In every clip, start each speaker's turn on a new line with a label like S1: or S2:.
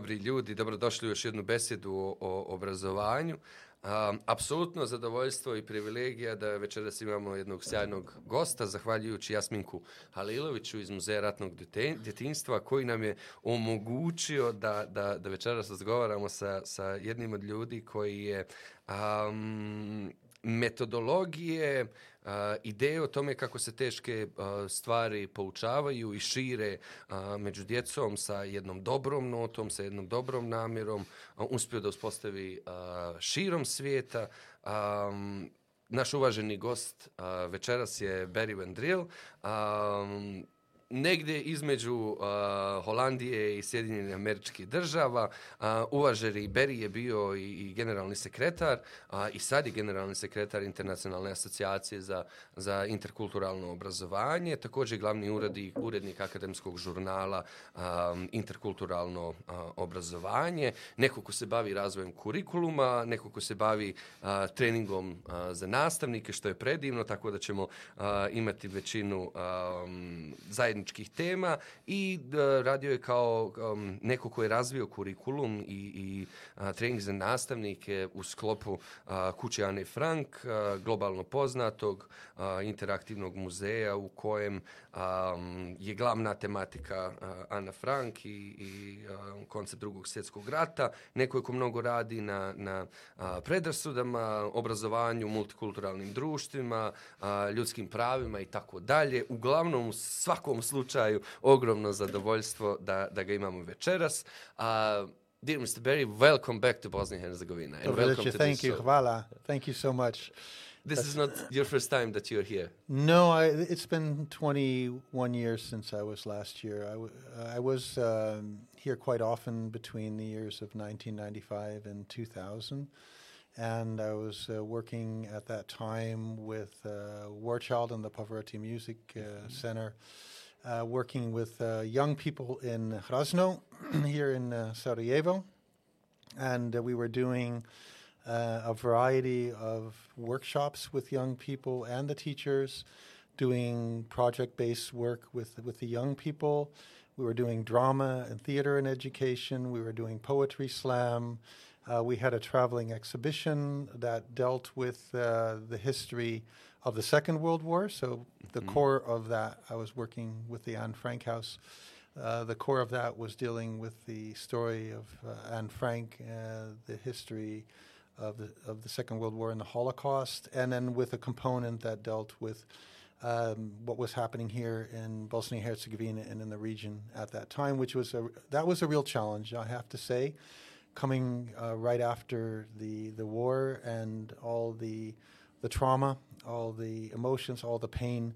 S1: dobri ljudi, dobrodošli u još jednu besedu o, o obrazovanju. Um, apsolutno zadovoljstvo i privilegija da večeras imamo jednog sjajnog gosta, zahvaljujući Jasminku Haliloviću iz Muzeja ratnog dete- djetinjstva, koji nam je omogućio da, da, da večeras razgovaramo sa, sa jednim od ljudi koji je um, metodologije, uh, ideje o tome kako se teške uh, stvari poučavaju i šire uh, među djecom sa jednom dobrom notom, sa jednom dobrom namjerom, uh, uspio da uspostavi uh, širom svijeta. Um, naš uvaženi gost uh, večeras je Barry Vendrill. Um, negdje između uh, Holandije i Sjedinjenih američkih država. Uh, uvaženi Beri je bio i, i generalni sekretar uh, i sad je generalni sekretar Internacionalne asocijacije za, za interkulturalno obrazovanje, također je glavni urednik, urednik akademskog žurnala um, Interkulturalno uh, obrazovanje, neko ko se bavi razvojem kurikuluma, neko ko se bavi uh, treningom uh, za nastavnike, što je predivno, tako da ćemo uh, imati većinu um, zajedničkih zajedničkih tema i uh, radio je kao um, neko ko je razvio kurikulum i, i uh, trening za nastavnike u sklopu uh, kuće Ane Frank, uh, globalno poznatog uh, interaktivnog muzeja u kojem um, je glavna tematika uh, Ana Frank i, i uh, koncept drugog svjetskog rata. Neko je ko mnogo radi na, na a, predrasudama, obrazovanju, multikulturalnim društvima, a, ljudskim pravima i tako dalje. Uglavnom u svakom slučaju ogromno zadovoljstvo da, da ga imamo večeras. Uh, dear Mr. Barry, welcome back to Bosnia and Herzegovina. And
S2: Dobro
S1: welcome to
S2: thank you,
S1: show.
S2: hvala. Thank you so much.
S1: This is not your first time that you're here.
S2: No, I, it's been 21 years since I was last year. I was um, here quite often between the years of 1995 and 2000. And I was uh, working at that time with uh, War Child and the Pavarotti Music uh, Center, uh, working with uh, young people in Hrasno, here in uh, Sarajevo. And uh, we were doing uh, a variety of workshops with young people and the teachers, doing project-based work with with the young people. We were doing drama and theater and education. We were doing poetry slam. We had a traveling exhibition that dealt with the history of the Second World War. So the core of that, I was working with the Anne Frank House. Uh, the core of that was dealing with the story of uh, Anne Frank, uh, the history of the of the Second World War and the Holocaust, and then with a component that dealt with um, what was happening here in Bosnia Herzegovina and in the region at that time, which was a that was a real challenge, I have to say, coming uh, right after the the war and all the the trauma, all the emotions, all the pain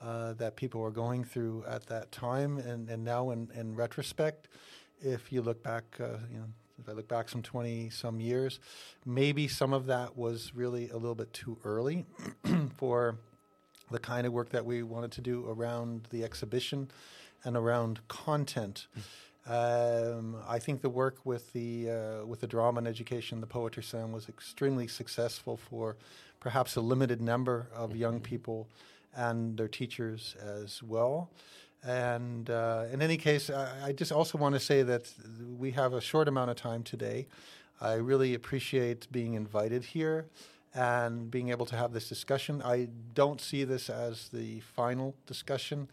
S2: uh, that people were going through at that time, and and now in in retrospect, if you look back, uh, you know. If I look back some 20 some years, maybe some of that was really a little bit too early for the kind of work that we wanted to do around the exhibition and around content. Um, I think the work with the uh, with the drama and education, the poetry slam, was extremely successful for perhaps a limited number of young people and their teachers as well. And uh, in any case, I, I just also want to say that we have a short amount of time today. I really appreciate being invited here and being able to have this discussion. I don't see this as the final discussion.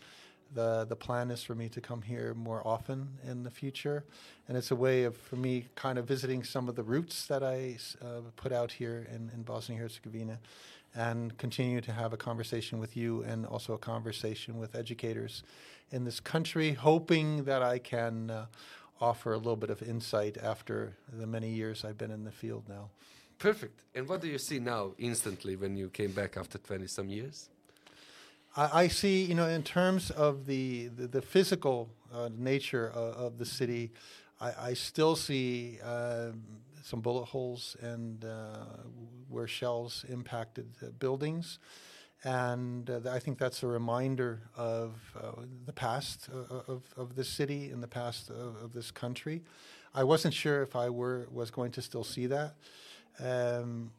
S2: The, the plan is for me to come here more often in the future. And it's a way of, for me, kind of visiting some of the roots that I uh, put out here in, in Bosnia Herzegovina and continue to have a conversation with you and also a conversation with educators in this country, hoping that I can uh, offer a little bit of insight after the many years I've been in the field now.
S1: Perfect. And what do you see now instantly when you came back after 20 some years?
S2: I, I see, you know, in terms of the the, the physical uh, nature of, of the city, I, I still see um some bullet holes and uh, where shells impacted the buildings, and uh, I think that's a reminder of uh, the past uh, of of this city and the past of, of this country. I wasn't sure if I were was going to still see that. Um,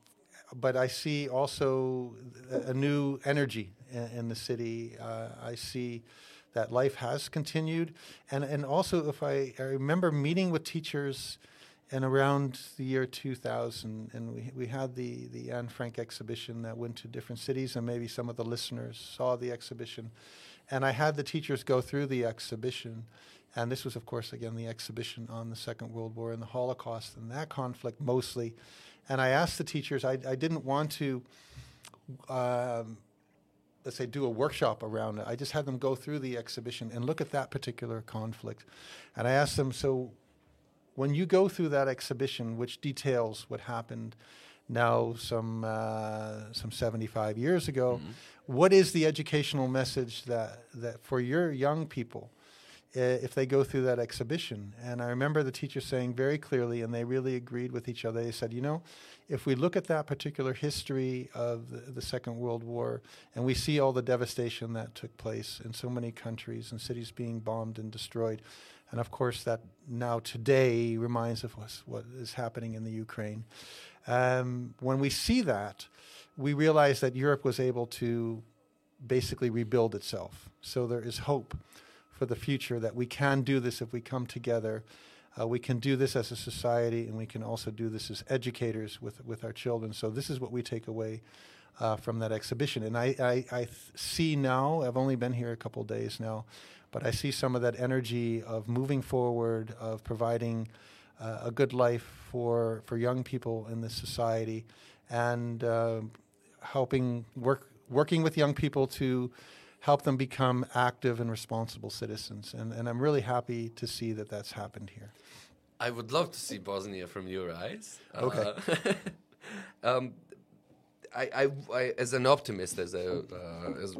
S2: but I see also a new energy in, in the city. Uh, I see that life has continued. And, and also, if I, I remember meeting with teachers and around the year 2000, and we, we had the, the Anne Frank exhibition that went to different cities, and maybe some of the listeners saw the exhibition. And I had the teachers go through the exhibition. And this was, of course, again, the exhibition on the Second World War and the Holocaust and that conflict mostly. And I asked the teachers, I, I didn't want to, um, let's say, do a workshop around it. I just had them go through the exhibition and look at that particular conflict. And I asked them, so when you go through that exhibition, which details what happened now some uh, some 75 years ago, mm-hmm. what is the educational message that, that for your young people if they go through that exhibition. And I remember the teacher saying very clearly, and they really agreed with each other. They said, you know, if we look at that particular history of the, the, Second World War and we see all the devastation that took place in so many countries and cities being bombed and destroyed, and of course, that now today reminds us what is happening in the Ukraine. Um, when we see that, we realize that Europe was able to basically rebuild itself. So there is hope for the future that we can do this if we come together. Uh, we can do this as a society, and we can also do this as educators with, with our children. So this is what we take away uh, from that exhibition. And I, I, I see now, I've only been here a couple days now, but I see some of that energy of moving forward, of providing uh, a good life for for young people in this society, and uh, helping work working with young people to help them become active and responsible citizens. And, and I'm really happy to see that that's happened here.
S1: I would love to see Bosnia from your eyes.
S2: Okay.
S1: Uh, um, I, I, I, as an optimist, as a, uh, as,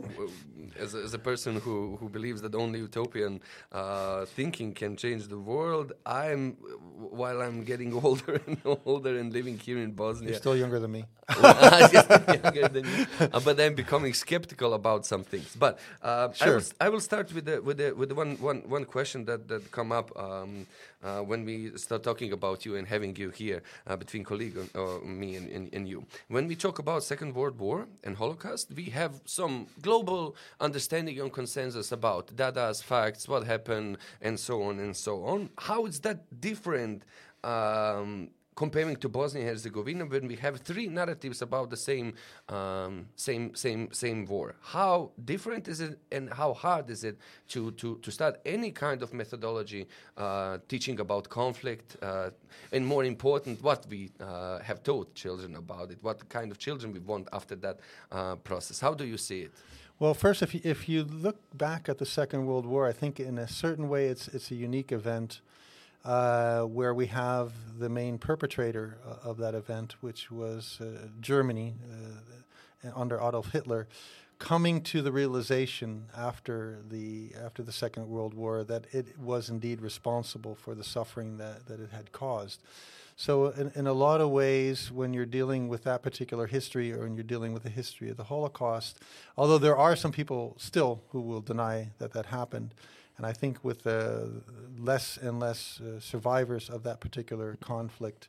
S1: as, a, as, a, person who, who believes that only utopian uh, thinking can change the world, I'm while I'm getting older and older and living here in Bosnia.
S2: You're still younger than me.
S1: younger than me, uh, but I'm becoming skeptical about some things. But uh,
S2: sure. I,
S1: will, I will start with the, with the, with the one, one, one question that that come up. Um, uh, when we start talking about you and having you here uh, between colleague or, me and, and, and, you. When we talk about Second World War and Holocaust, we have some global understanding and consensus about data's facts, what happened, and so on and so on. How is that different? Um, comparing to Bosnia Herzegovina when we have three narratives about the same um, same same same war. How different is it, and how hard is it to to to start any kind of methodology uh, teaching about conflict, uh, and more important, what we uh, have taught children about it, what kind of children we want after that uh, process. How do you see it?
S2: Well, first, if you, if you look back at the Second World War, I think in a certain way it's it's a unique event uh, where we have the main perpetrator uh, of that event, which was uh, Germany uh, under Adolf Hitler, coming to the realization after the after the Second World War that it was indeed responsible for the suffering that, that it had caused. So, in, in a lot of ways, when you're dealing with that particular history, or when you're dealing with the history of the Holocaust, although there are some people still who will deny that that happened, and I think with uh, less and less uh, survivors of that particular conflict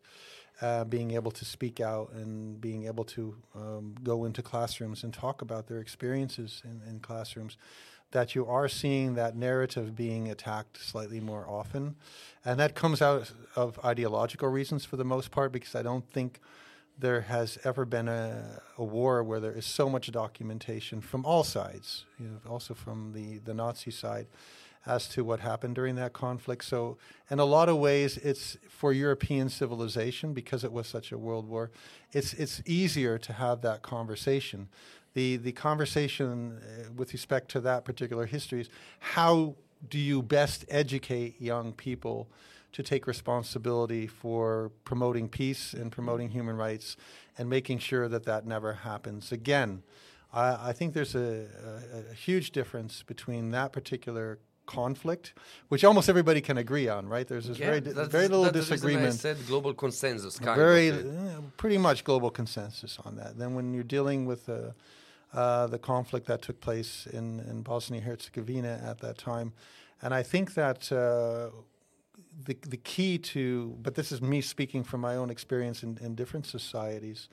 S2: uh, being able to speak out and being able to um, go into classrooms and talk about their experiences in, in, classrooms, that you are seeing that narrative being attacked slightly more often. And that comes out of ideological reasons for the most part, because I don't think there has ever been a, a, war where there is so much documentation from all sides, you know, also from the, the Nazi side, as to what happened during that conflict. So, in a lot of ways, it's for European civilization because it was such a world war. It's it's easier to have that conversation. The the conversation uh, with respect to that particular history is how do you best educate young people to take responsibility for promoting peace and promoting human rights and making sure that that never happens again. I, I think there's a, a, a, huge difference between that particular conflict, which almost everybody can agree on, right? There's this yeah, very very little disagreement. I
S1: said global consensus.
S2: very,
S1: of,
S2: uh, pretty much global consensus on that. Then when you're dealing with uh, uh, the conflict that took place in, in Bosnia Herzegovina at that time, and I think that. Uh, the, the key to, but this is me speaking from my own experience in, in different societies,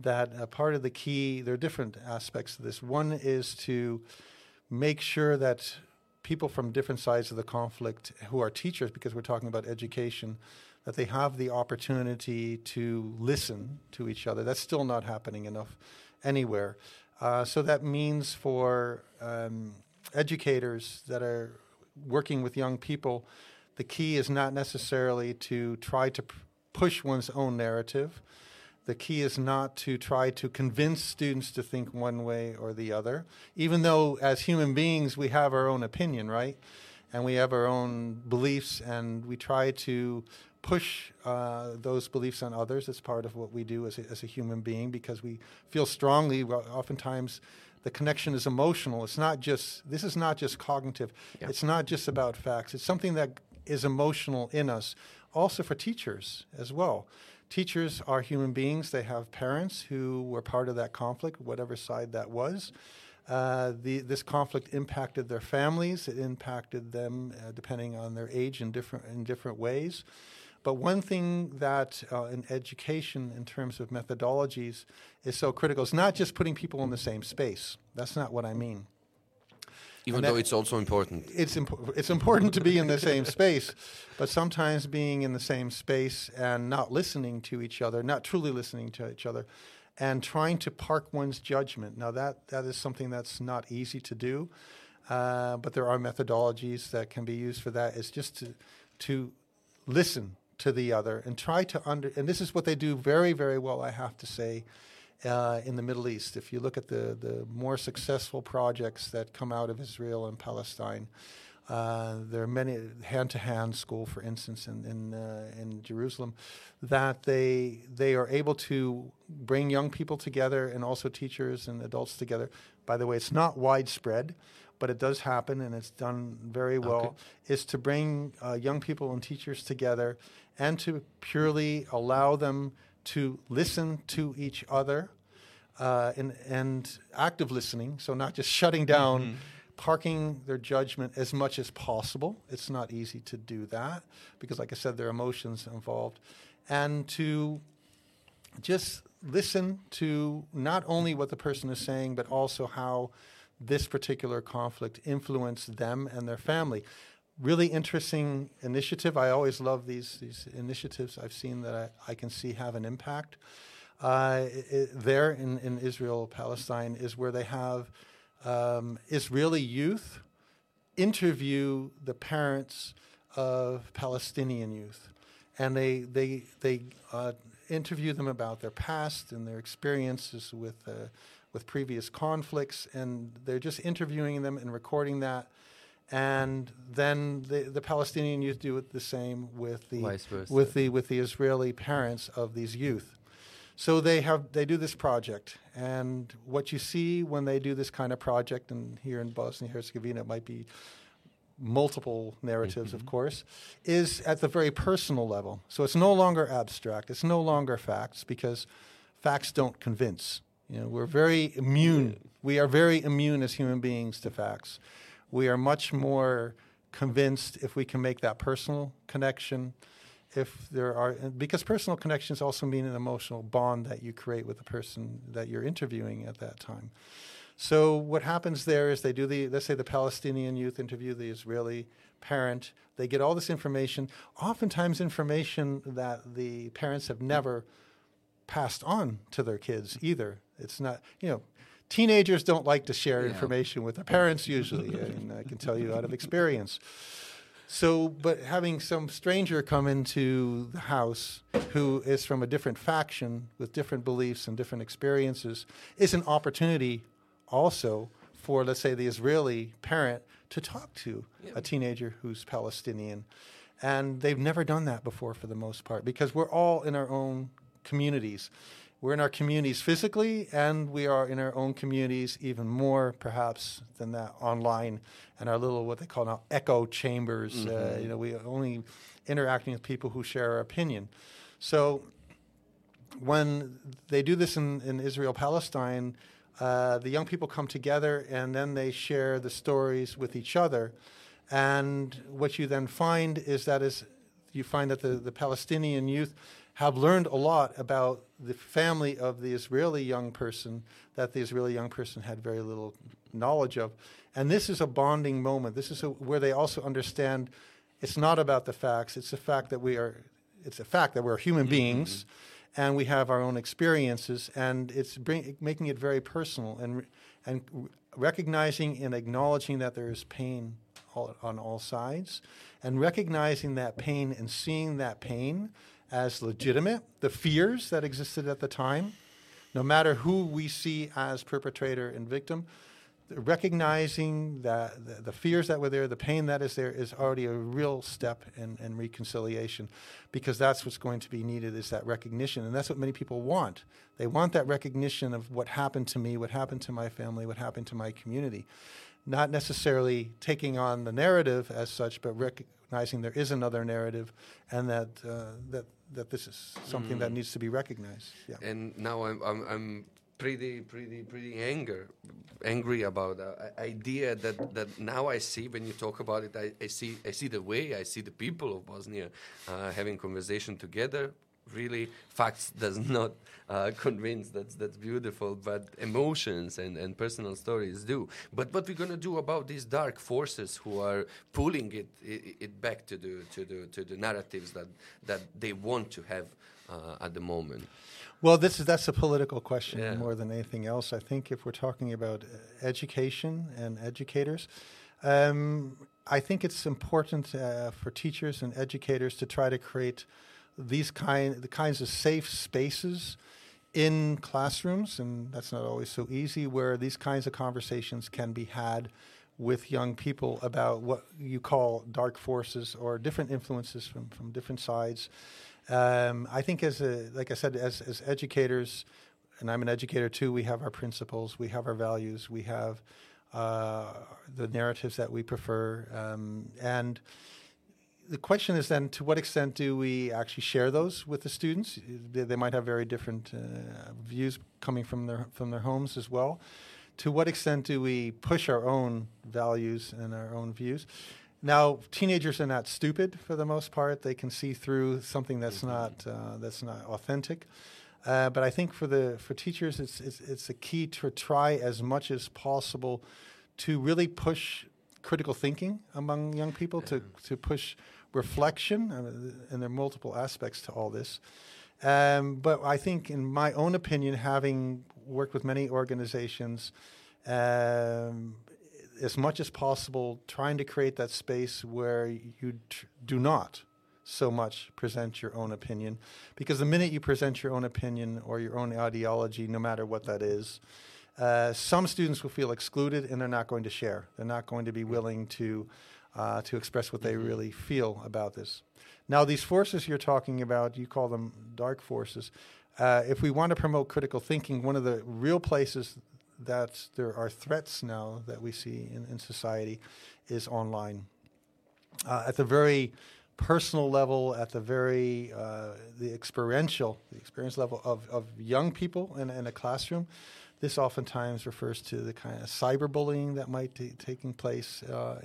S2: that part of the key, there are different aspects to this. One is to make sure that people from different sides of the conflict who are teachers, because we're talking about education, that they have the opportunity to listen to each other. That's still not happening enough anywhere. Uh, so that means for um, educators that are working with young people, the key is not necessarily to try to p- push one's own narrative. The key is not to try to convince students to think one way or the other, even though as human beings we have our own opinion, right? And we have our own beliefs, and we try to push uh, those beliefs on others. It's part of what we do as a, as a human being because we feel strongly. Well, oftentimes, the connection is emotional. It's not just. This is not just cognitive.
S1: Yeah.
S2: It's not just about facts. It's something that is emotional in us. Also for teachers as well. Teachers are human beings. They have parents who were part of that conflict, whatever side that was. Uh, the, this conflict impacted their families. It impacted them, uh, depending on their age, in different in different ways. But one thing that uh, in education, in terms of methodologies, is so critical is not just putting people in the same space. That's not what I mean.
S1: Even though it's also important.
S2: It's imp- it's important to be in the same space, but sometimes being in the same space and not listening to each other, not truly listening to each other, and trying to park one's judgment. Now that that is something that's not easy to do, uh, but there are methodologies that can be used for that. It's just to to listen to the other and try to under. And this is what they do very very well. I have to say uh, in the Middle East. If you look at the, the more successful projects that come out of Israel and Palestine, uh, there are many hand to hand school, for instance, in in, uh, in Jerusalem, that they they are able to bring young people together and also teachers and adults together. By the way, it's not widespread, but it does happen and it's done very well. Is to bring uh, young people and teachers together and to purely allow them to listen to each other uh, and, and active listening, so not just shutting down, parking their judgment as much as possible. It's not easy to do that because, like I said, there are emotions involved. And to just listen to not only what the person is saying, but also how this particular conflict influenced them and their family. Really interesting initiative. I always love these these initiatives I've seen that I, I can see have an impact. Uh, i i there in, in Israel, Palestine, is where they have um, Israeli youth interview the parents of Palestinian youth, and they they they uh, interview them about their past and their experiences with uh, with previous conflicts, and they're just interviewing them and recording that. And then the, the Palestinian youth do it the same with the with the with the Israeli parents of these youth. So they have they do this project, and what you see when they do this kind of project, and here in Bosnia Herzegovina, it might be multiple narratives, of mm-hmm. course, is at the very personal level. So it's no longer abstract. It's no longer facts because facts don't convince. You know, we're very immune. We are very immune as human beings to facts. We are much more convinced if we can make that personal connection. If there are, because personal connections also mean an emotional bond that you create with the person that you're interviewing at that time. So what happens there is they do the let's say the Palestinian youth interview the Israeli parent. They get all this information, oftentimes information that the parents have never passed on to their kids either. It's not, you know, teenagers don't like to share
S3: Yeah.
S2: information with their parents usually, and I can tell you out of experience. So, but having some stranger come into the house who is from a different faction with different beliefs and different experiences is an opportunity also for, let's say, the Israeli parent to talk to a teenager who's Palestinian. And they've never done that before for the most part because we're all in our own communities. We're in our communities physically, and we are in our own communities even more, perhaps, than that online and our little what they call now echo chambers. Uh, you know, we are only interacting with people who share our opinion. So when they do this in, in Israel Palestine, uh, the young people come together and then they share the stories with each other. And what you then find is that is you find that the, the Palestinian youth have learned a lot about the family of the Israeli young person that the Israeli young person had very little knowledge of. And this is a bonding moment. This is a, where they also understand it's not about the facts, it's the fact that we are, it's a fact that we're human mm-hmm. beings and we have our own experiences, and it's bring, making it very personal and, and recognizing and acknowledging that there is pain all, on all sides, and recognizing that pain and seeing that pain as legitimate, the fears that existed at the time, no matter who we see as perpetrator and victim, recognizing that the, the, fears that were there, the pain that is there, is already a real step in, in, reconciliation, because that's what's going to be needed is that recognition, and that's what many people want. They want that recognition of what happened to me, what happened to my family, what happened to my community, not necessarily taking on the narrative as such, but recognizing there is another narrative, and that uh, that that this is something mm. that needs to be recognized.
S1: Yeah. And now I'm, I'm, I'm pretty pretty pretty anger angry about the idea that that now I see when you talk about it I, I see I see the way I see the people of Bosnia uh, having conversation together really facts does not uh, convince that's that's beautiful but emotions and, and personal stories do. But what we're going to do about these dark forces who are pulling it, it, it back to the to the to the narratives that that they want to have uh, at the moment?
S2: Well this is that's a political question yeah. more than anything else. I think if we're talking about uh, education and educators um, I think it's important uh, for teachers and educators to try to create these kind the kinds of safe spaces in classrooms, and that's not always so easy, where these kinds of conversations can be had with young people about what you call dark forces or different influences from, from different sides. Um, I think, as a, like I said, as, as educators, and I'm an educator too, we have our principles, we have our values, we have uh, the narratives that we prefer, um, and the question is then to what extent do we actually share those with the students? They, they might have very different uh, views coming from their from their homes as well. To what extent do we push our own values and our own views? Now, teenagers are not stupid for the most part. They can see through something that's mm-hmm. not uh, that's not authentic. Uh, but I think for the for teachers, it's, it's it's a key to try as much as possible to really push critical thinking among young people to to push reflection, and there are multiple aspects to all this. Um, but I think, in my own opinion, having worked with many organizations, um, as much as possible, trying to create that space where you tr- do not so much present your own opinion. Because the minute you present your own opinion or your own ideology, no matter what that is, uh, some students will feel excluded and they're not going to share. They're not going to be willing to uh, to express what they mm-hmm. really feel about this. Now, these forces you're talking about, you call them dark forces. Uh, if we want to promote critical thinking, one of the real places that there are threats now that we see in, in society is online. Uh, at the very personal level, at the very uh, the experiential, the experience level of, of young people in, in a classroom, this oftentimes refers to the kind of cyberbullying that might be taking place uh,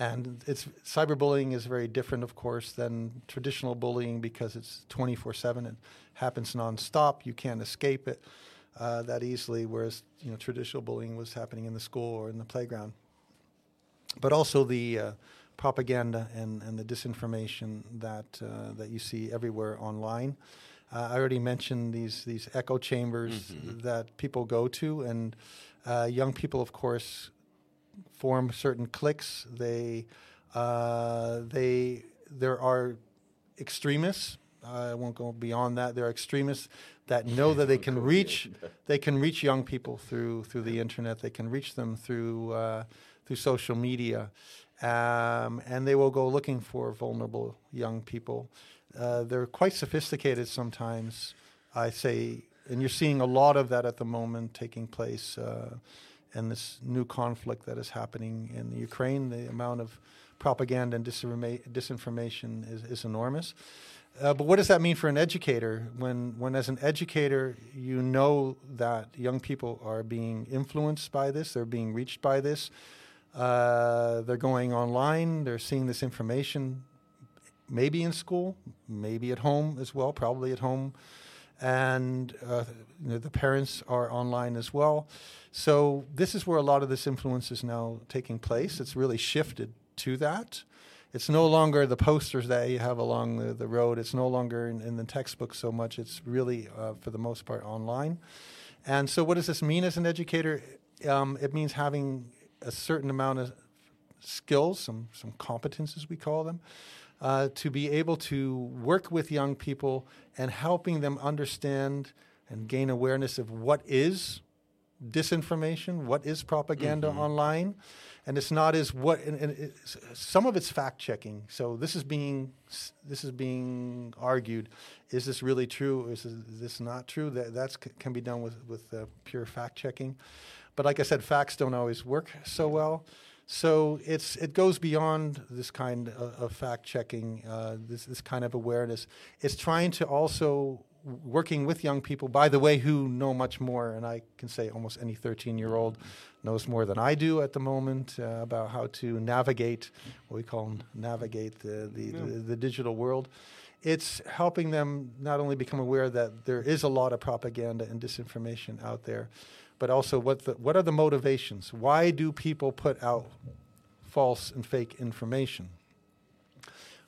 S2: and it's cyberbullying is very different, of course, than traditional bullying because it's 24/7 and happens nonstop. You can't escape it uh, that easily. Whereas you know traditional bullying was happening in the school or in the playground. But also the uh, propaganda and, and the disinformation that uh, that you see everywhere online. Uh, I already mentioned these these echo chambers mm-hmm. that people go to, and uh, young people, of course, form certain cliques. They uh, they there are extremists. I won't go beyond that. There are extremists that know that they can reach they can reach young people through through the internet. They can reach them through uh, through social media, um, and they will go looking for vulnerable young people. Uh, they're quite sophisticated sometimes. I say, and you're seeing a lot of that at the moment taking place. Uh, and this new conflict that is happening in the Ukraine, the amount of propaganda and disinformation is, is enormous. Uh, but what does that mean for an educator when, when, as an educator, you know that young people are being influenced by this, they're being reached by this, uh, they're going online, they're seeing this information maybe in school, maybe at home as well, probably at home. And uh, you know, the parents are online as well. So, this is where a lot of this influence is now taking place. It's really shifted to that. It's no longer the posters that you have along the, the road. It's no longer in, in the textbook so much. It's really, uh, for the most part, online. And so, what does this mean as an educator? Um, it means having a certain amount of skills, some some competences we call them, uh, to be able to work with young people and helping them understand and gain awareness of what is disinformation, what is propaganda mm-hmm. online, and it's not as what. And, and it's, some of it's fact checking. So this is being this is being argued. Is this really true? Is this, is this not true? That that's can be done with with uh, pure fact checking. But like I said, facts don't always work so well. So it's it goes beyond this kind of, of fact checking, uh, this this kind of awareness. It's trying to also working with young people, by the way, who know much more, and I can say almost any 13 year old knows more than I do at the moment uh, about how to navigate what we call navigate the the, yeah. the the digital world. It's helping them not only become aware that there is a lot of propaganda and disinformation out there, but also what the, what are the motivations? Why do people put out false and fake information?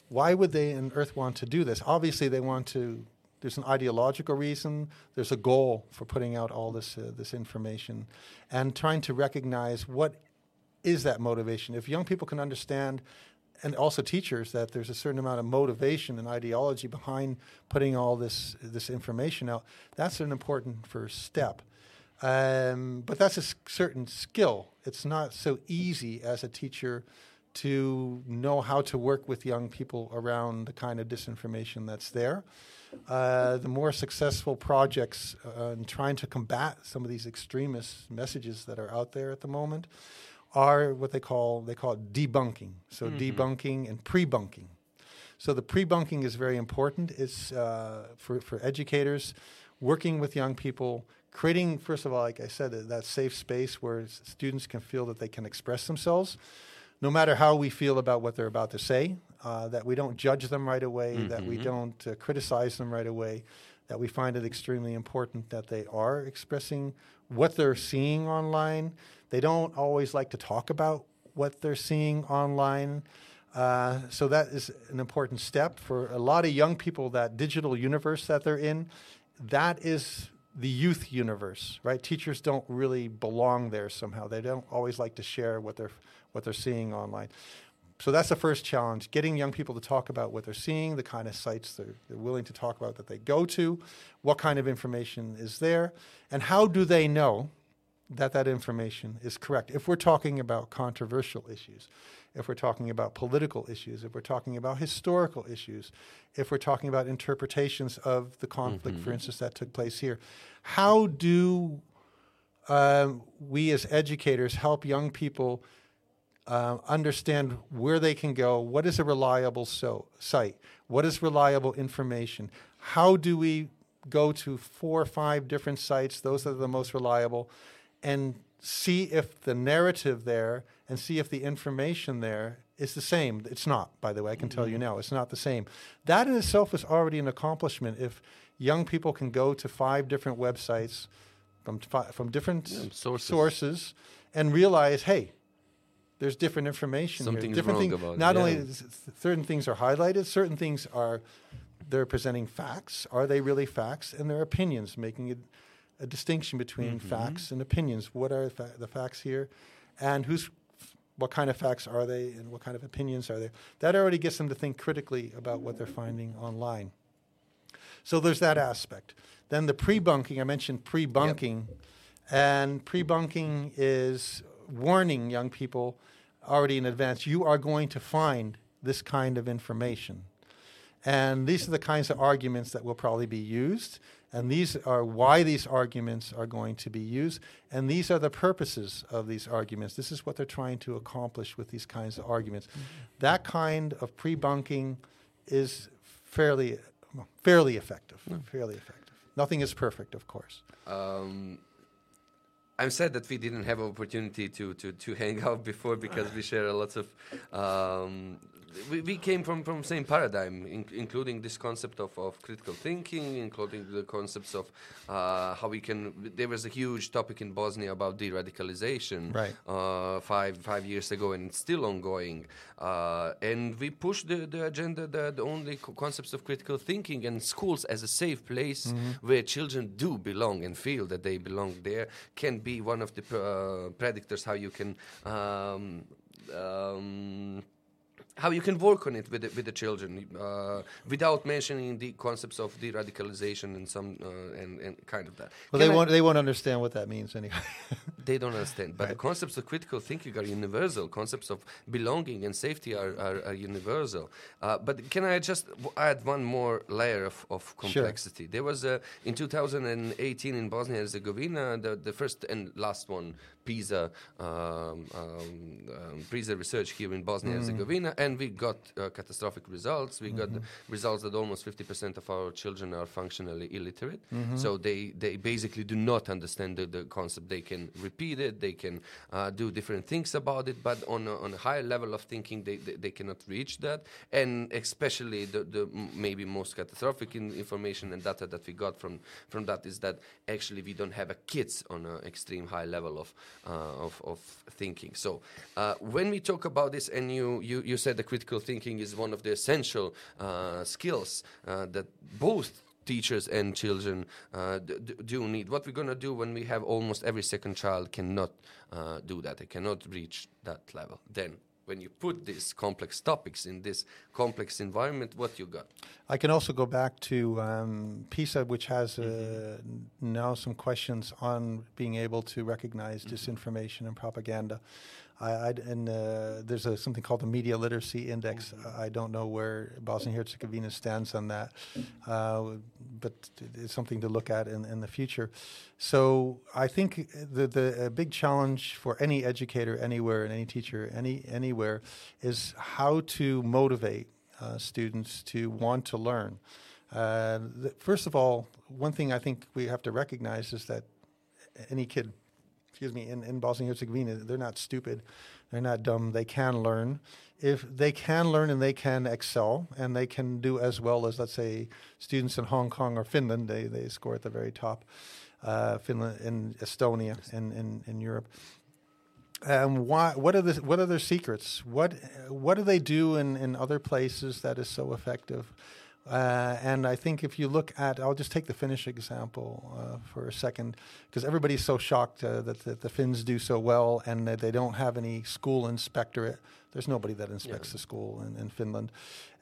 S2: Why would they in Earth want to do this? Obviously, they want to. There's an ideological reason. There's a goal for putting out all this uh, this information, and trying to recognize what is that motivation. If young people can understand and also teachers that there's a certain amount of motivation and ideology behind putting all this this information out. That's an important first step. Um, but that's a certain skill. It's not so easy as a teacher to know how to work with young people around the kind of disinformation that's there. Uh, the more successful projects uh, in trying to combat some of these extremist messages that are out there at the moment are what they call they call it debunking. So mm-hmm. debunking and pre-bunking. So the pre-bunking is very important. It's uh, for for educators working with young people creating, first of all, like I said, that safe space where students can feel that they can express themselves, no matter how we feel about what they're about to say, uh, that we don't judge them right away, mm-hmm. that we mm-hmm. don't uh, criticize them right away, that we find it extremely important that they are expressing what they're seeing online. They don't always like to talk about what they're seeing online. Uh, so that is an important step for a lot of young people. That digital universe that they're in, that is the youth universe, right? Teachers don't really belong there somehow. They don't always like to share what they're what they're seeing online. So that's the first challenge: getting young people to talk about what they're seeing, the kind of sites they're, they're willing to talk about that they go to, what kind of information is there, and how do they know that that information is correct? If we're talking about controversial issues, if we're talking about political issues, if we're talking about historical issues, if we're talking about interpretations of the conflict, mm-hmm. for instance, that took place here. How do um, we as educators help young people uh, understand where they can go? What is a reliable so- site? What is reliable information? How do we go to four or five different sites? Those that are the most reliable. And see if the narrative there and see if the information there is the same. It's not, by the way, I can mm-hmm. tell you mm-hmm. now, it's not the same. That in itself is already an accomplishment. If young people can go to five different websites from, from different yeah, sources. sources. and realize, hey, there's different information
S1: Something's
S2: here. Different
S1: things. About,
S2: not
S1: yeah.
S2: only certain things are highlighted, certain things are they're presenting facts. Are they really facts? And their opinions, making it a distinction between mm-hmm. facts and opinions. What are fa- the facts here, and who's what kind of facts are they, and what kind of opinions are there? That already gets them to think critically about what they're finding online. So there's that aspect. Then the pre-bunking. I mentioned pre-bunking, yep. and pre-bunking is warning young people already in advance. You are going to find this kind of information. And these are the kinds of arguments that will probably be used. And these are why these arguments are going to be used. And these are the purposes of these arguments. This is what they're trying to accomplish with these kinds of arguments. Mm-hmm. That kind of pre bunking is fairly, fairly effective. Mm. Fairly effective. Nothing is perfect, of course. Um,
S1: I'm sad that we didn't have opportunity to, to, to hang out before because we share lots of um, we, we came from from same paradigm, in, including this concept of, of critical thinking, including the concepts of uh, how we can. There was a huge topic in Bosnia about de-radicalization,
S2: Right.
S1: Uh, five five years ago, and it's still ongoing. Uh, and we pushed the, the agenda, the, the only co- concepts of critical thinking and schools as a safe place where children do belong and feel that they belong there can be one of the uh, predictors how you can. Um, um, how you can work on it with the, with the children uh, without mentioning the concepts of de-radicalization and some uh, and, and kind of that.
S2: Well,
S1: Can
S2: they
S1: I-
S2: won't. They won't understand what that means anyway.
S1: they don't understand. But the concepts of critical thinking are universal. Concepts of belonging and safety are, are, are universal. Uh, but can I just add one more layer of, of complexity? There was a, in 2018 in Bosnia and Herzegovina, the, the first and last one, PISA, um, um, um, PISA research here in Bosnia and Herzegovina, and we got uh, catastrophic results. We got results that almost 50% of our children are functionally illiterate. So they, they basically do not understand the, the concept. They can repeat it, they can uh, do different things about it, but on a, on a higher level of thinking, they, they, they cannot reach that. And especially the, the m- maybe most catastrophic in information and data that we got from, from that is that actually we don't have a kids on an extreme high level of, of, of thinking. So uh, when we talk about this, and you, you, you said the critical thinking is one of the essential uh, skills uh, that both teachers and children uh, do need. What we're going to do when we have almost every second child cannot uh, do that. They cannot reach that level. Then, when you put these complex topics in this complex environment, what you got?
S2: I can also go back to um, PISA, which has uh, now some questions on being able to recognize disinformation and propaganda. I, I'd- and uh, there's a, something called the Media Literacy Index. I don't know where Bosnia Herzegovina stands on that, uh, but it's something to look at in, in the future. So I think the the a big challenge for any educator anywhere and any teacher any anywhere is how to motivate uh, students to want to learn. Uh, th- first of all, one thing I think we have to recognize is that any kid, excuse me, in, in Bosnia and Herzegovina, they're not stupid, they're not dumb. They can learn. If they can learn and they can excel and they can do as well as, let's say, students in Hong Kong or Finland, they, they score at the very top. Uh, Finland and Estonia in, in, in Europe. Um, why? What are the what are their secrets? What what do they do in, in other places that is so effective? Uh, and I think if you look at, I'll just take the Finnish example uh, for a second, because everybody's so shocked uh, that, that the Finns do so well and that they don't have any school inspectorate. There's nobody that inspects
S1: Yeah.
S2: the school in, in Finland,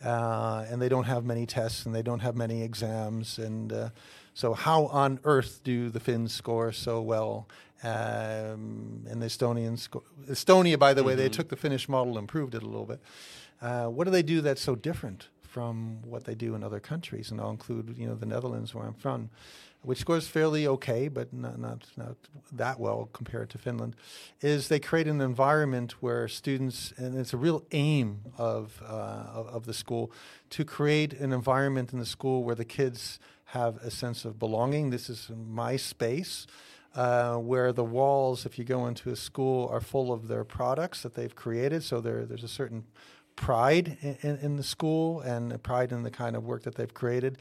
S2: uh, and they don't have many tests and they don't have many exams. And uh, so, how on earth do the Finns score so well? Um, and the Estonians, sco- Estonia, by the way, they took the Finnish model, and improved it a little bit. Uh, what do they do that's so different from what they do in other countries? And I'll include, you know, the Netherlands, where I'm from, which scores fairly okay, but not not not that well compared to Finland. Is they create an environment where students, and it's a real aim of uh, of, of the school, to create an environment in the school where the kids have a sense of belonging. This is my space. Uh, where the walls, if you go into a school, are full of their products that they've created. So there, there's a certain pride in, in, the school and pride in the kind of work that they've created.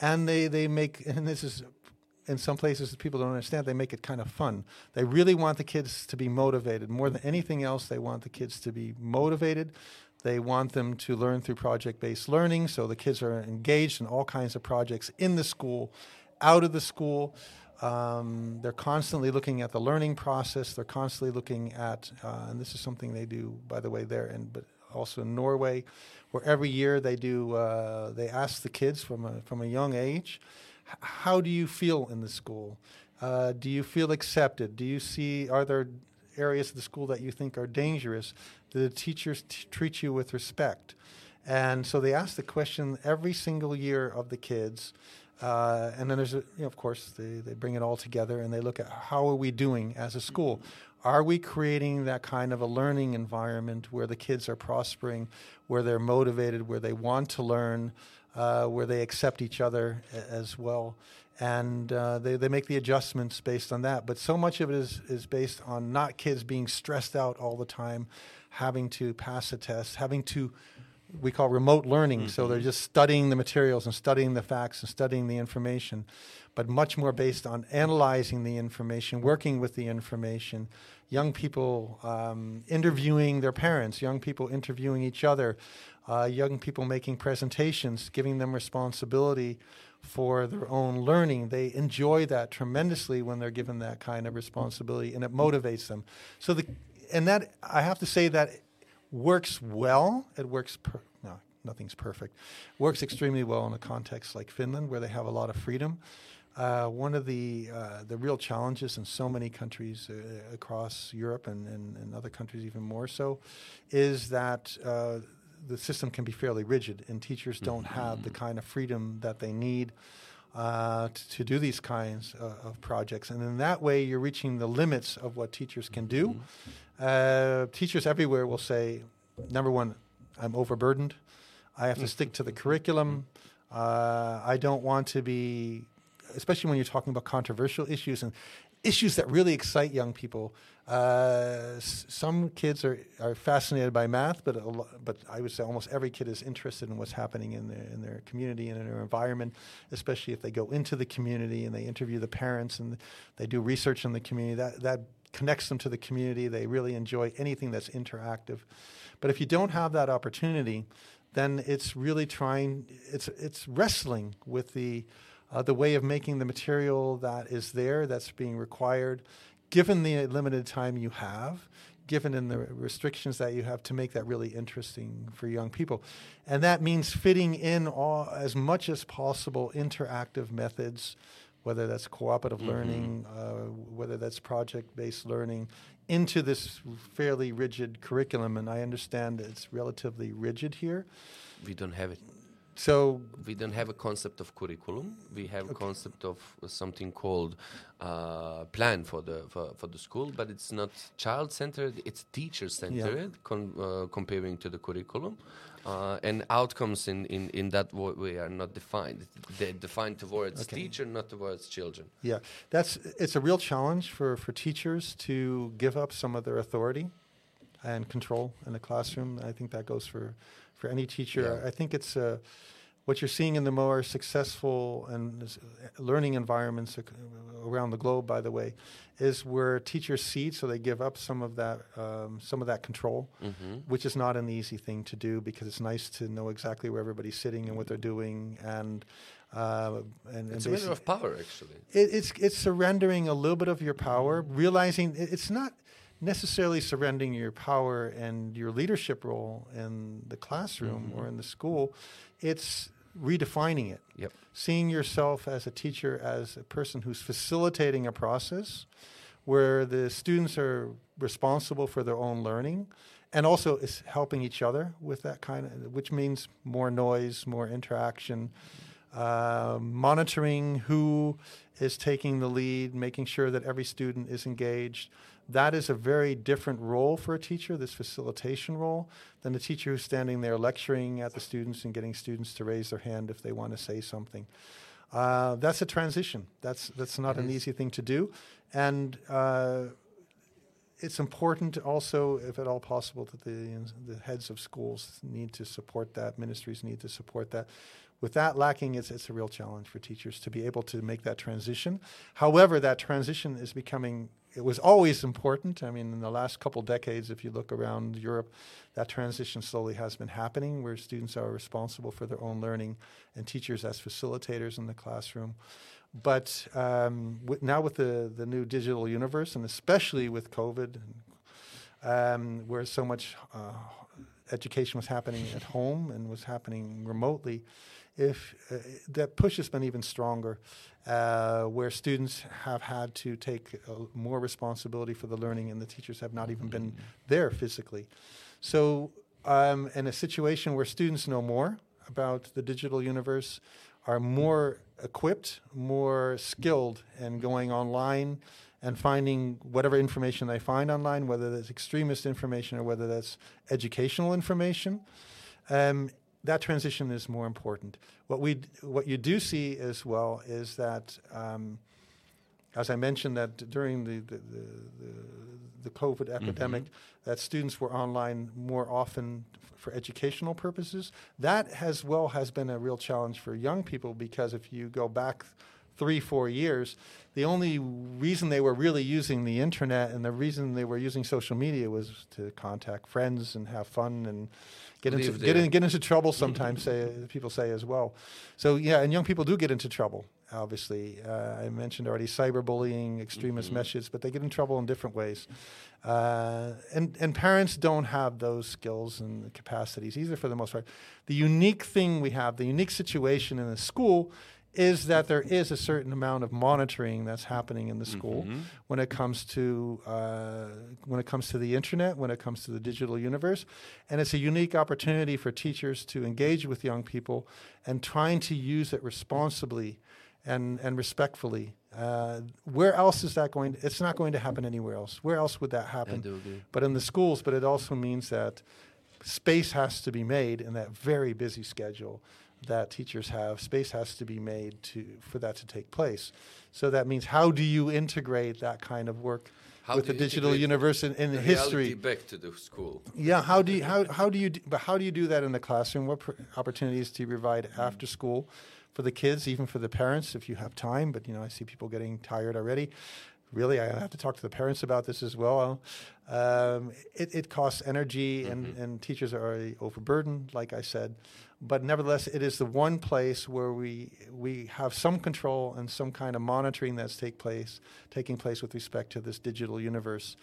S2: And they, they make, and this is in some places people don't understand, they make it kind of fun. They really want the kids to be motivated. More than anything else, they want the kids to be motivated. They want them to learn through project based learning. So the kids are engaged in all kinds of projects in the school, out of the school. Um, they're constantly looking at the learning process. They're constantly looking at, uh, and this is something they do, by the way, there, and but also in Norway, where every year they do, uh, they ask the kids from a from a young age, how do you feel in the school? Uh, do you feel accepted? Do you see are there areas of the school that you think are dangerous? Do the teachers t- treat you with respect? And so they ask the question every single year of the kids. Uh, and then there's, a, you know, of course, they, they bring it all together and they look at how are we doing as a school? Are we creating that kind of a learning environment where the kids are prospering, where they're motivated, where they want to learn, uh, where they accept each other as well? And uh, they, they make the adjustments based on that. But so much of it is, is based on not kids being stressed out all the time, having to pass a test, having to we call remote learning. So they're just studying the materials and studying the facts and studying the information, but much more based on analyzing the information, working with the information. Young people um, interviewing their parents, young people interviewing each other, uh, young people making presentations, giving them responsibility for their own learning. They enjoy that tremendously when they're given that kind of responsibility, and it motivates them. So the and that I have to say that works well. It works. Per, no, nothing's perfect. Works extremely well in a context like Finland, where they have a lot of freedom. Uh, one of the uh, the real challenges in so many countries uh, across Europe and, and, and, other countries even more so, is that uh, the system can be fairly rigid, and teachers don't mm-hmm. have the kind of freedom that they need. Uh, to, to, do these kinds uh, of projects. And in that way, you're reaching the limits of what teachers can do. Mm-hmm. Uh, teachers everywhere will say, number one, I'm overburdened. I have to mm. stick to the curriculum. Uh, I don't want to be, especially when you're talking about controversial issues and issues that really excite young people. Uh, s- some kids are, are fascinated by math, but lo- but I would say almost every kid is interested in what's happening in their in their community and in their environment, especially if they go into the community and they interview the parents and they do research in the community. That that connects them to the community. They really enjoy anything that's interactive. But if you don't have that opportunity, then it's really trying. It's it's wrestling with the uh, the way of making the material that is there that's being required, given the limited time you have, given in the restrictions that you have to make that really interesting for young people. And that means fitting in all, as much as possible interactive methods whether that's cooperative mm-hmm. learning, uh, whether that's project based learning, into this fairly rigid curriculum. And I understand it's relatively rigid here.
S1: We don't have it.
S2: So
S1: we don't have a concept of curriculum. We have okay. a concept of something called uh, plan for the for, for, the school, but it's not child centered. It's teacher centered, yeah. con, uh, comparing to the curriculum uh, and outcomes in, in, in that way are not defined. They're defined towards okay. teacher, not towards children.
S2: Yeah, that's it's a real challenge for, for teachers to give up some of their authority and control in the classroom. I think that goes for, for any teacher. Yeah. I think it's uh, what you're seeing in the more successful and learning environments around the globe, by the way, is where teachers cede, so they give up some of that um, some of that control, mm-hmm. which is not an easy thing to do because it's nice to know exactly where everybody's sitting and what they're doing and. Uh, and,
S1: it's and a matter of power, actually.
S2: It, it's it's surrendering a little bit of your power, realizing it's not necessarily surrendering your power and your leadership role in the classroom mm-hmm. or in the school. It's redefining it.
S1: Yep.
S2: Seeing yourself as a teacher as a person who's facilitating a process where the students are responsible for their own learning and also is helping each other with that kind of which means more noise, more interaction, uh, monitoring who is taking the lead, making sure that every student is engaged. That is a very different role for a teacher, this facilitation role, than the teacher who's standing there lecturing at the students and getting students to raise their hand if they want to say something. Uh, that's a transition. That's that's not an easy thing to do, and uh, it's important also, if at all possible, that the the heads of schools need to support that. Ministries need to support that with that lacking, it's, it's a real challenge for teachers to be able to make that transition. However, that transition is becoming, it was always important. I mean, in the last couple decades, if you look around Europe, that transition slowly has been happening where students are responsible for their own learning and teachers as facilitators in the classroom. But um, now with the, the new digital universe, and especially with COVID, um, where so much uh, education was happening at home and was happening remotely, if uh, that push has been even stronger, uh, where students have had to take uh, more responsibility for the learning, and the teachers have not even been there physically. So, um, in a situation where students know more about the digital universe, are more equipped, more skilled in going online and finding whatever information they find online, whether that's extremist information or whether that's educational information. Um, that transition is more important. What we what you do see as well is that um, as I mentioned, that during the the, the, the, the COVID epidemic, that students were online more often for educational purposes. That as well has been a real challenge for young people because if you go back three, four years, the only reason they were really using the internet and the reason they were using social media was to contact friends and have fun and get into get, in, get into trouble. Sometimes say people say as well. So yeah, and young people do get into trouble. Obviously, uh, I mentioned already cyberbullying, extremist messages, but they get in trouble in different ways. Uh, and and parents don't have those skills and capacities either for the most part. The unique thing we have, the unique situation in the school is that there is a certain amount of monitoring that's happening in the school when it comes to uh, when it comes to the internet, when it comes to the digital universe, and it's a unique opportunity for teachers to engage with young people and trying to use it responsibly and and respectfully. Uh, where else is that going? To, it's not going to happen anywhere else. Where else would that happen? But in the schools. But it also means that space has to be made in that very busy schedule that teachers have. Space has to be made to for that to take place. So that means how do you integrate that kind of work
S1: How
S2: with the digital universe in, in
S1: The
S2: history?
S1: back to the school.
S2: Yeah, how do you how how do you do, but how do you do that in the classroom? What opportunities do you provide after school for the kids, even for the parents, if you have time? But you know, I see people getting tired already. Really, I have to talk to the parents about this as well. Um, it, it costs energy, and, and teachers are already overburdened, like I said. But nevertheless, it is the one place where we we have some control and some kind of monitoring that's take place, taking place with respect to this digital universe.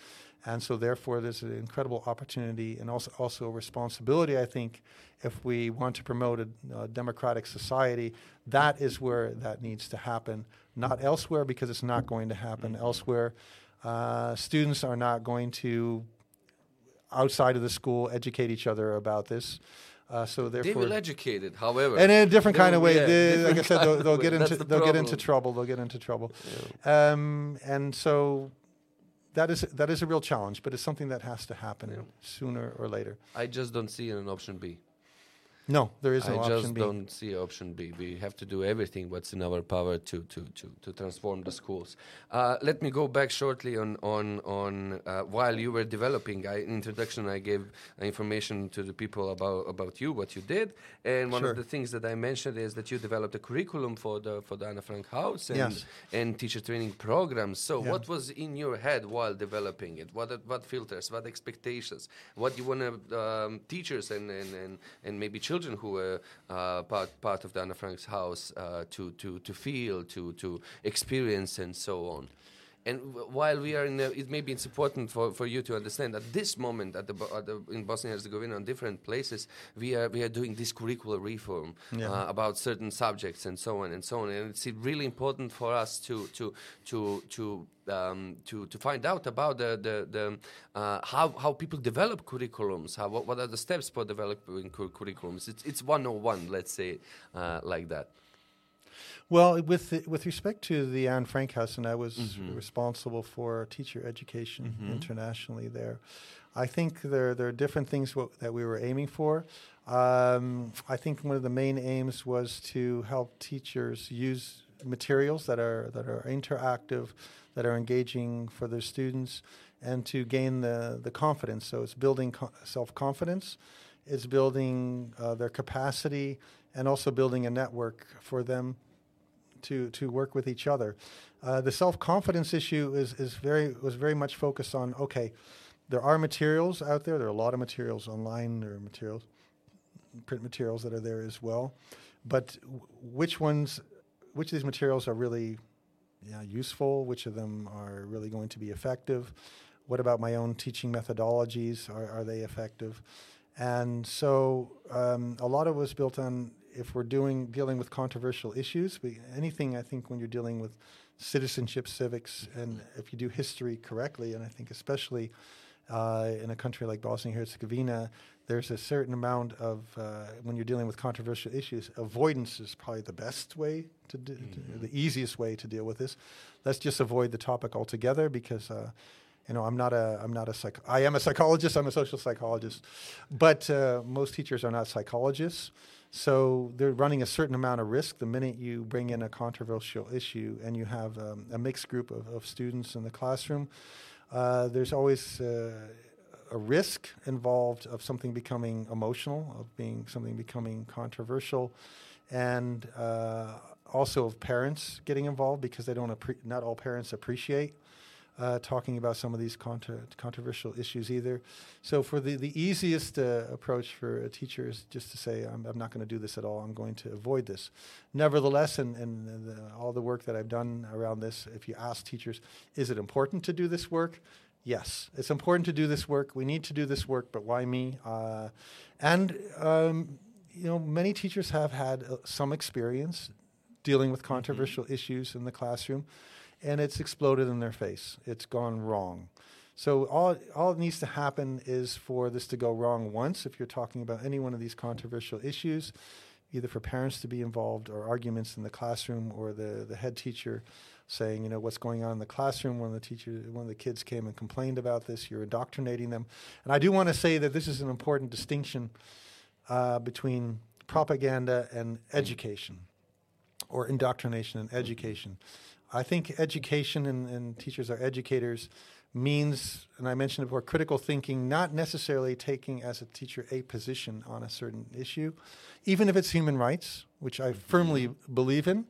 S2: And so, therefore, there's an incredible opportunity and also, also a responsibility, I think, if we want to promote a, democratic society, that is where that needs to happen, not elsewhere, because it's not going to happen elsewhere. Uh, students are not going to, outside of the school, educate each other about this. Uh, so,
S1: They
S2: therefore,
S1: will educate it, however.
S2: and in a different kind of way.
S1: yeah,
S2: they, like I said, they'll, they'll get into
S1: the
S2: they'll get into trouble. They'll get into trouble. Um, and so that is that is a real challenge, but it's something that has to happen
S1: Yeah.
S2: sooner or later.
S1: I just don't see an option B.
S2: No, there is no
S1: I just
S2: B.
S1: don't see option B. We have to do everything what's in our power to to to, to transform the schools. Uh, let me go back shortly on on on uh, while you were developing. I, introduction, I gave information to the people about about you, what you did, and one
S2: Sure.
S1: of the things that I mentioned is that you developed a curriculum for the for the Anna Frank House and
S2: Yes.
S1: and teacher training programs. So,
S2: Yeah.
S1: what was in your head while developing it? What what filters? What expectations? What you want to um, teachers and, and, and, and maybe children who were uh, part part of the Anna Frank's house uh, to to to feel, to to experience, and so on. And while we are in, the, it maybe it's important for, for you to understand at this moment at the, at the in Bosnia and Herzegovina, on different places, we are we are doing this curricular reform
S2: Yeah.
S1: uh, about certain subjects and so on and so on. And it's really important for us to to to to um, to to find out about the the, the uh, how how people develop curriculums. How what, what are the steps for developing cur- curriculums? It's it's 101, let's say uh, like that.
S2: Well, with the, with respect to the Anne Frank House, and I was
S1: Mhm.
S2: responsible for teacher education
S1: Mhm.
S2: internationally there. I think there there are different things w- that we were aiming for. Um, I think one of the main aims was to help teachers use materials that are that are interactive, that are engaging for their students, and to gain the the confidence. So it's building co- self confidence, it's building uh, their capacity, and also building a network for them to to work with each other. Uh, the self confidence issue is is very was very much focused on okay, there are materials out there. There are a lot of materials online. There are materials, print materials that are there as well, but which ones, which of these materials are really yeah, useful? Which of them are really going to be effective? What about my own teaching methodologies? Are, are they effective? And so um, a lot of it was built on if we're doing dealing with controversial issues. We, anything I think when you're dealing with citizenship, civics, and if you do history correctly, and I think especially uh, in a country like Bosnia and Herzegovina, there's a certain amount of uh, when you're dealing with controversial issues, avoidance is probably the best way to, do, to the easiest way to deal with this. Let's just avoid the topic altogether because. Uh, you know, I'm not a, I'm not a psych. I am a psychologist. I'm a social psychologist, but uh, most teachers are not psychologists. So they're running a certain amount of risk the minute you bring in a controversial issue and you have um, a mixed group of, of, students in the classroom. Uh, there's always uh, a risk involved of something becoming emotional, of being something becoming controversial, and uh, also of parents getting involved because they don't appre- not all parents appreciate uh, talking about some of these contra- controversial issues either. So, for the, the easiest uh, approach for a teacher is just to say, I'm, I'm not going to do this at all, I'm going to avoid this. Nevertheless, and, and the, all the work that I've done around this, if you ask teachers, is it important to do this work? Yes, it's important to do this work. We need to do this work, but why me? Uh, and um, you know, many teachers have had uh, some experience dealing with mm-hmm. controversial mm-hmm. issues in the classroom and it's exploded in their face. It's gone wrong. So all all it needs to happen is for this to go wrong once. If you're talking about any one of these controversial issues, either for parents to be involved or arguments in the classroom or the the head teacher saying, you know, what's going on in the classroom. One of the teachers, one of the kids came and complained about this. You're indoctrinating them, and I do want to say that this is an important distinction uh, between propaganda and education, or indoctrination and education. I think education and, and teachers are educators means, and I mentioned before, critical thinking, not necessarily taking as a teacher a position on a certain issue, even if it's human rights, which I firmly believe in.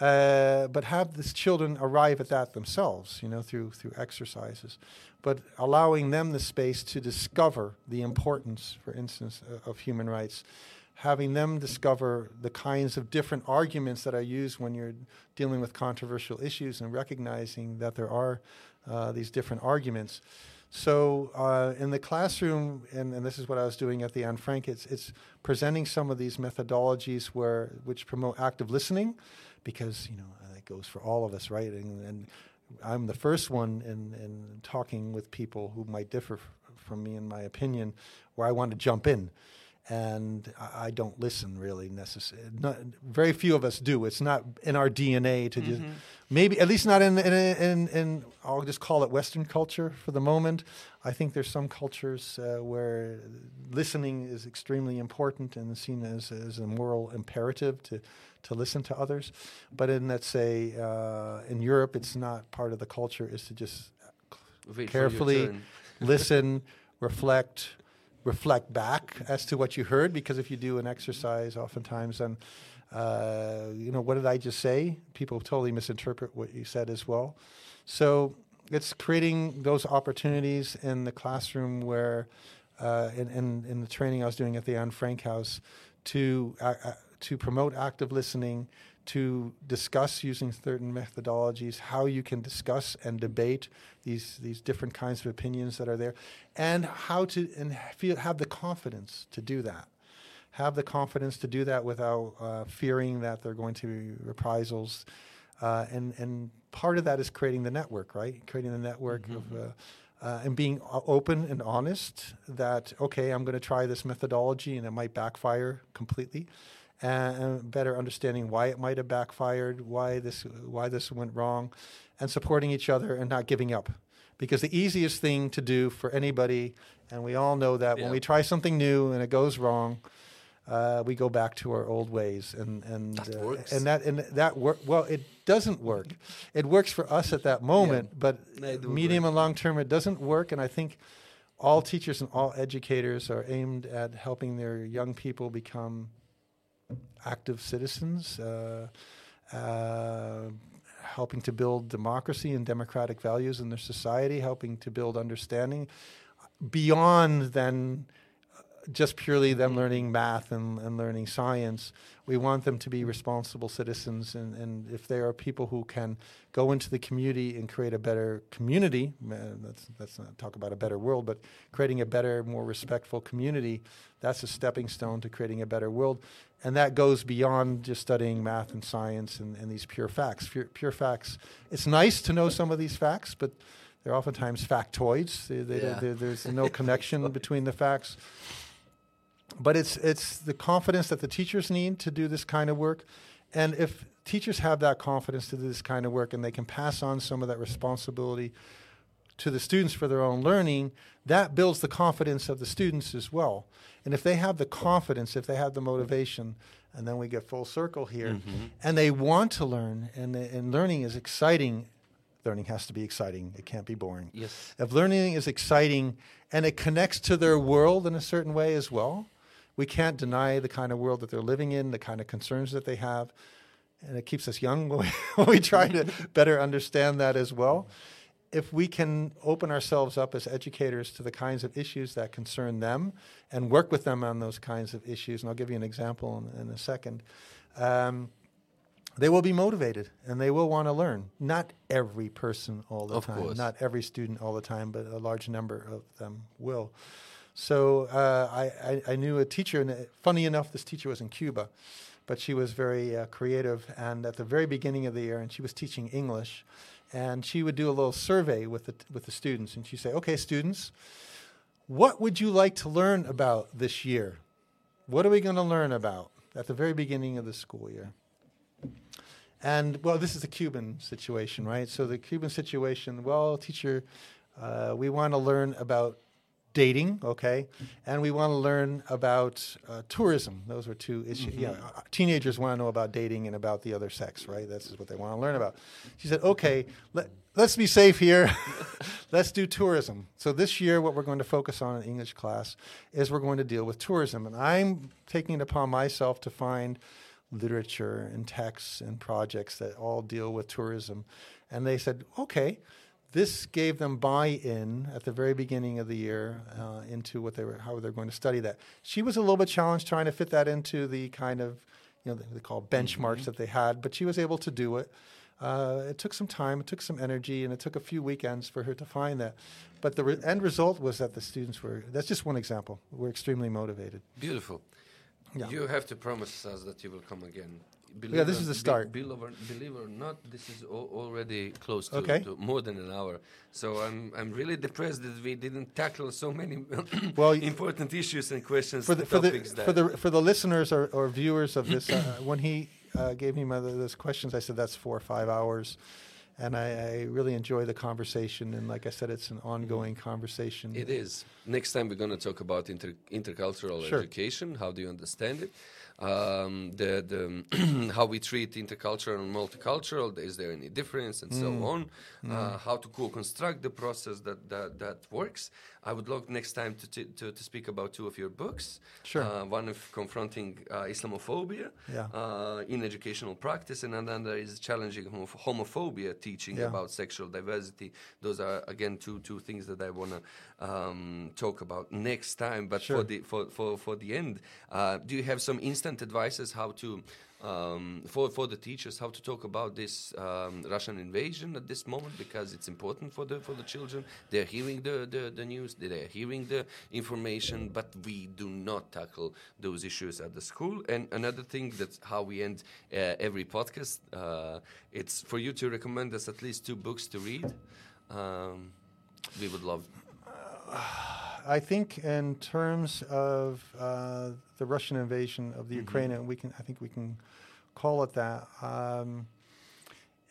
S2: Uh, but have the children arrive at that themselves, you know, through through exercises, but allowing them the space to discover the importance, for instance, uh, of human rights, having them discover the kinds of different arguments that I use when you're dealing with controversial issues and recognizing that there are uh, these different arguments. So uh, in the classroom, and, and, this is what I was doing at the Anne Frank, it's, it's presenting some of these methodologies where which promote active listening, because you know that goes for all of us, right? And, and I'm the first one in, in talking with people who might differ f- from me in my opinion, where I want to jump in and I don't listen really necessarily. Very few of us do. It's not in our DNA to mm-hmm. just maybe at least not in, in, in in I'll just call it Western culture for the moment. I think there's some cultures uh, where listening is extremely important and seen as as a moral imperative to to listen to others. But in let's say uh, in Europe, it's not part of the culture is to just Wait carefully listen, reflect reflect back as to what you heard because if you do an exercise oftentimes then uh, you know what did i just say? People totally misinterpret what you said as well. So it's creating those opportunities in the classroom where uh, in, in, in, the training i was doing at the anne frank house to uh, uh to promote active listening to discuss using certain methodologies how you can discuss and debate these these different kinds of opinions that are there, and how to and feel have the confidence to do that. Have the confidence to do that without uh, fearing that there are going to be reprisals, uh, and and part of that is creating the network, right? Creating the network mm-hmm. of. Uh, uh, and being open and honest that okay i'm going to try this methodology and it might backfire completely and better understanding why it might have backfired, why this why this went wrong, and supporting each other and not giving up. Because the easiest thing to do for anybody, and we all know that yeah. when we try something new and it goes wrong, uh, we go back to our old ways, and and
S1: that
S2: uh, and that and that work. Well, it doesn't work. it works for us at that moment, yeah. but medium work. and long term, it doesn't work. And I think all teachers and all educators are aimed at helping their young people become active citizens, uh, uh, helping to build democracy and democratic values in their society, helping to build understanding beyond then just purely them learning math and, and learning science. We want them to be responsible citizens, and, and if there are people who can go into the community and create a better community, uh, let's, let's not talk about a better world, but creating a better, more respectful community, that's a stepping stone to creating a better world. And that goes beyond just studying math and science and, and these pure facts. Pure, pure facts. It's nice to know some of these facts, but they're oftentimes factoids. They, they, yeah. there's no connection between the facts but it's it's the confidence that the teachers need to do this kind of work, and if teachers have that confidence to do this kind of work and they can pass on some of that responsibility to the students for their own learning, that builds the confidence of the students as well. And if they have the confidence, if they have the motivation, and then we get full circle here, mm-hmm. and they want to learn, and, and learning is exciting. Learning has to be exciting. It can't be boring.
S1: Yes.
S2: If learning is exciting and it connects to their world in a certain way as well, we can't deny the kind of world that they're living in, the kind of concerns that they have, and it keeps us young when we, when we try to better understand that as well if we can open ourselves up as educators to the kinds of issues that concern them and work with them on those kinds of issues, and I'll give you an example in, in a second, um, they will be motivated and they will want to learn. Not every person all the
S1: of
S2: time,
S1: course.
S2: not every student all the time, but a large number of them will. So uh, I, I, knew a teacher, and uh, funny enough, this teacher was in Cuba, but she was very uh, creative. And at the very beginning of the year, and she was teaching English, and she would do a little survey with the, with the students. And she'd say, okay, students, what would you like to learn about this year? What are we going to learn about at the very beginning of the school year? And well, this is the Cuban situation, right? So the Cuban situation, well, teacher, uh, we want to learn about dating, okay, and we want to learn about uh, tourism. Those are two issues. Mm-hmm. Yeah, uh, teenagers want to know about dating and about the other sex, right? That's what they want to learn about. She said, okay, let, let's be safe here. let's do tourism. So this year, what we're going to focus on in English class is we're going to deal with tourism, and I'm taking it upon myself to find literature and texts and projects that all deal with tourism. And they said, okay this gave them buy-in at the very beginning of the year uh, into what they were, how they're going to study that. She was a little bit challenged trying to fit that into the kind of, you know, they call benchmarks mm-hmm. that they had, but she was able to do it. Uh, it took some time, it took some energy, and it took a few weekends for her to find that. But the re- end result was that the students were, that's just one example, were extremely motivated.
S1: Beautiful. Yeah. You have to promise us that you will come again
S2: believe yeah, this is the start.
S1: Be, believe, or, believe or not, this is already close to, okay. to, more than an hour. So I'm I'm really depressed that we didn't tackle so many well, important issues and questions
S2: for the for the, for the for the listeners or, or viewers of this. Uh, when he uh, gave me my, those questions, I said that's four or five hours and I, I, really enjoy the conversation. And like I said, it's an ongoing conversation.
S1: It is. Next time we're going to talk about inter- intercultural sure. education. How do you understand it? Um, the, the how we treat intercultural and multicultural. Is there any difference, and mm. so on? Mm. Uh, how to co-construct the process that, that that works. I would love next time to, t- to, to speak about two of your books.
S2: Sure.
S1: Uh, one of confronting uh, Islamophobia
S2: yeah.
S1: uh, in educational practice, and another is challenging homophobia, teaching yeah. about sexual diversity. Those are again two two things that I want to um, talk about next time. But
S2: sure.
S1: for the for, for, for the end, uh, do you have some instant advices how to um, for for the teachers how to talk about this um, Russian invasion at this moment because it's important for the for the children. They're hearing the, the, the news, they're hearing the information, but we do not tackle those issues at the school. And another thing that's how we end uh, every podcast. Uh, it's for you to recommend us at least two books to read. Um, we would love.
S2: I think in terms of uh, the Russian invasion of the mm-hmm. Ukraine, and we can, I think we can call it that. Um,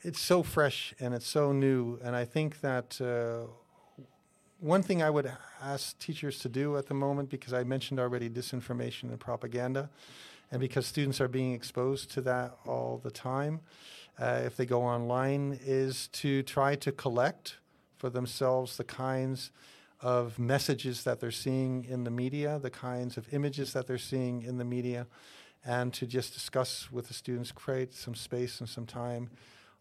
S2: it's so fresh and it's so new, and I think that uh, one thing I would ask teachers to do at the moment, because I mentioned already disinformation and propaganda, and because students are being exposed to that all the time, uh, if they go online, is to try to collect for themselves the kinds of messages that they're seeing in the media, the kinds of images that they're seeing in the media, and to just discuss with the students, create some space and some time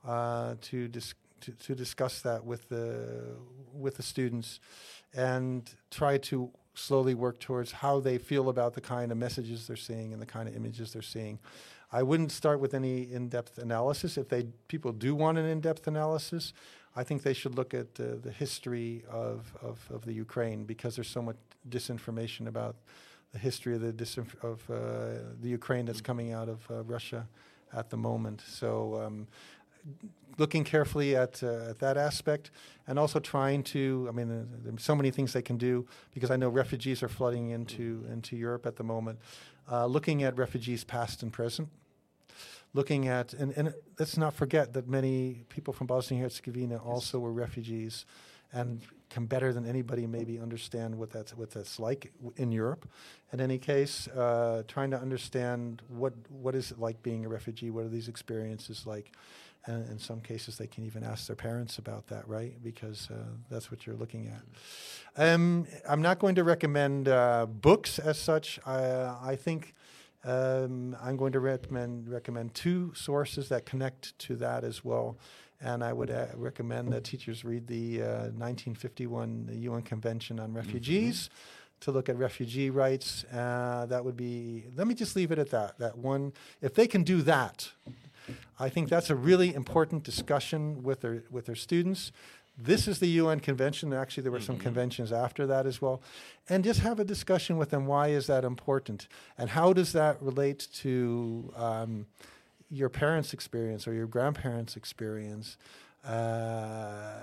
S2: uh, to, dis- to, to discuss that with the with the students, and try to slowly work towards how they feel about the kind of messages they're seeing and the kind of images they're seeing. I wouldn't start with any in-depth analysis. If they people do want an in-depth analysis, I think they should look at uh, the history of, of, of, the Ukraine because there's so much disinformation about the history of the disinf- of uh, the Ukraine that's coming out of uh, Russia at the moment. So, um, looking carefully at uh, at that aspect, and also trying to. I mean, uh, there's so many things they can do because I know refugees are flooding into into Europe at the moment. Uh, looking at refugees past and present looking at, and, and let's not forget that many people from Bosnia and Herzegovina also were refugees, and can better than anybody maybe understand what that's what that's like in Europe. In any case, uh, trying to understand what what is it like being a refugee? What are these experiences like? And in some cases, they can even ask their parents about that, right? Because uh, that's what you're looking at. Um, I'm not going to recommend uh, books as such. I, I think um, I'm going to recommend recommend two sources that connect to that as well. And I would uh, recommend that teachers read the uh, 1951 UN Convention on Refugees. Mm-hmm to look at refugee rights. Uh, that would be, let me just leave it at that. That one, if they can do that, I think that's a really important discussion with their, with their students. This is the UN convention. Actually, there were some mm-hmm. conventions after that as well. And just have a discussion with them. Why is that important? And how does that relate to um, your parents' experience or your grandparents' experience uh,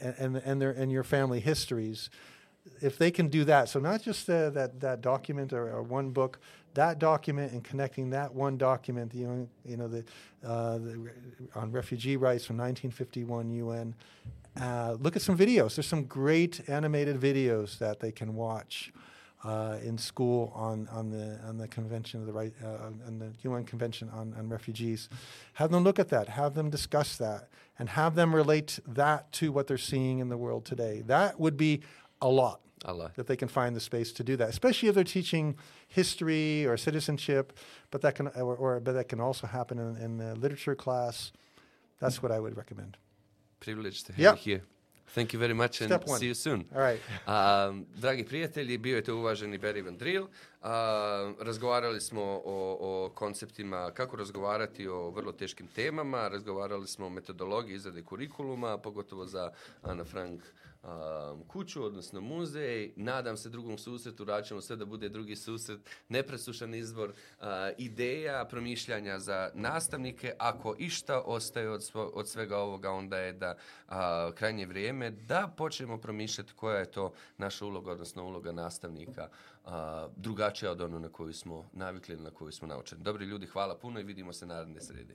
S2: and, and, their, and your family histories? If they can do that, so not just uh, that, that document or, or one book, that document and connecting that one document, you know, you know the, uh, the on refugee rights from 1951 UN. Uh, look at some videos. There's some great animated videos that they can watch uh, in school on, on the on the convention of the right uh, on the UN Convention on, on Refugees. Have them look at that. Have them discuss that, and have them relate that to what they're seeing in the world today. That would be a lot.
S1: Allah.
S2: That they can find the space to do that, especially if they're teaching history or citizenship, but that can or, or but that can also happen in, in the literature class. That's what I would recommend.
S1: Privileged to have yep. you here. Thank you very much and see you soon.
S2: All right.
S1: um, dragi prijatelji, bio je to uvaženi Barry Van Drill. Uh, razgovarali smo o, o konceptima kako razgovarati o vrlo teškim temama, razgovarali smo o metodologiji izrade kurikuluma, pogotovo za Ana Frank um, kuću, odnosno muzej. Nadam se drugom susretu, račemo sve da bude drugi susret, nepresušan izbor uh, ideja, promišljanja za nastavnike. Ako išta ostaje od, svo, od svega ovoga, onda je da uh, krajnje vrijeme da počnemo promišljati koja je to naša uloga, odnosno uloga nastavnika uh, drugačija od ono na koju smo navikli na koju smo naučeni. Dobri ljudi, hvala puno i vidimo se naredne srede.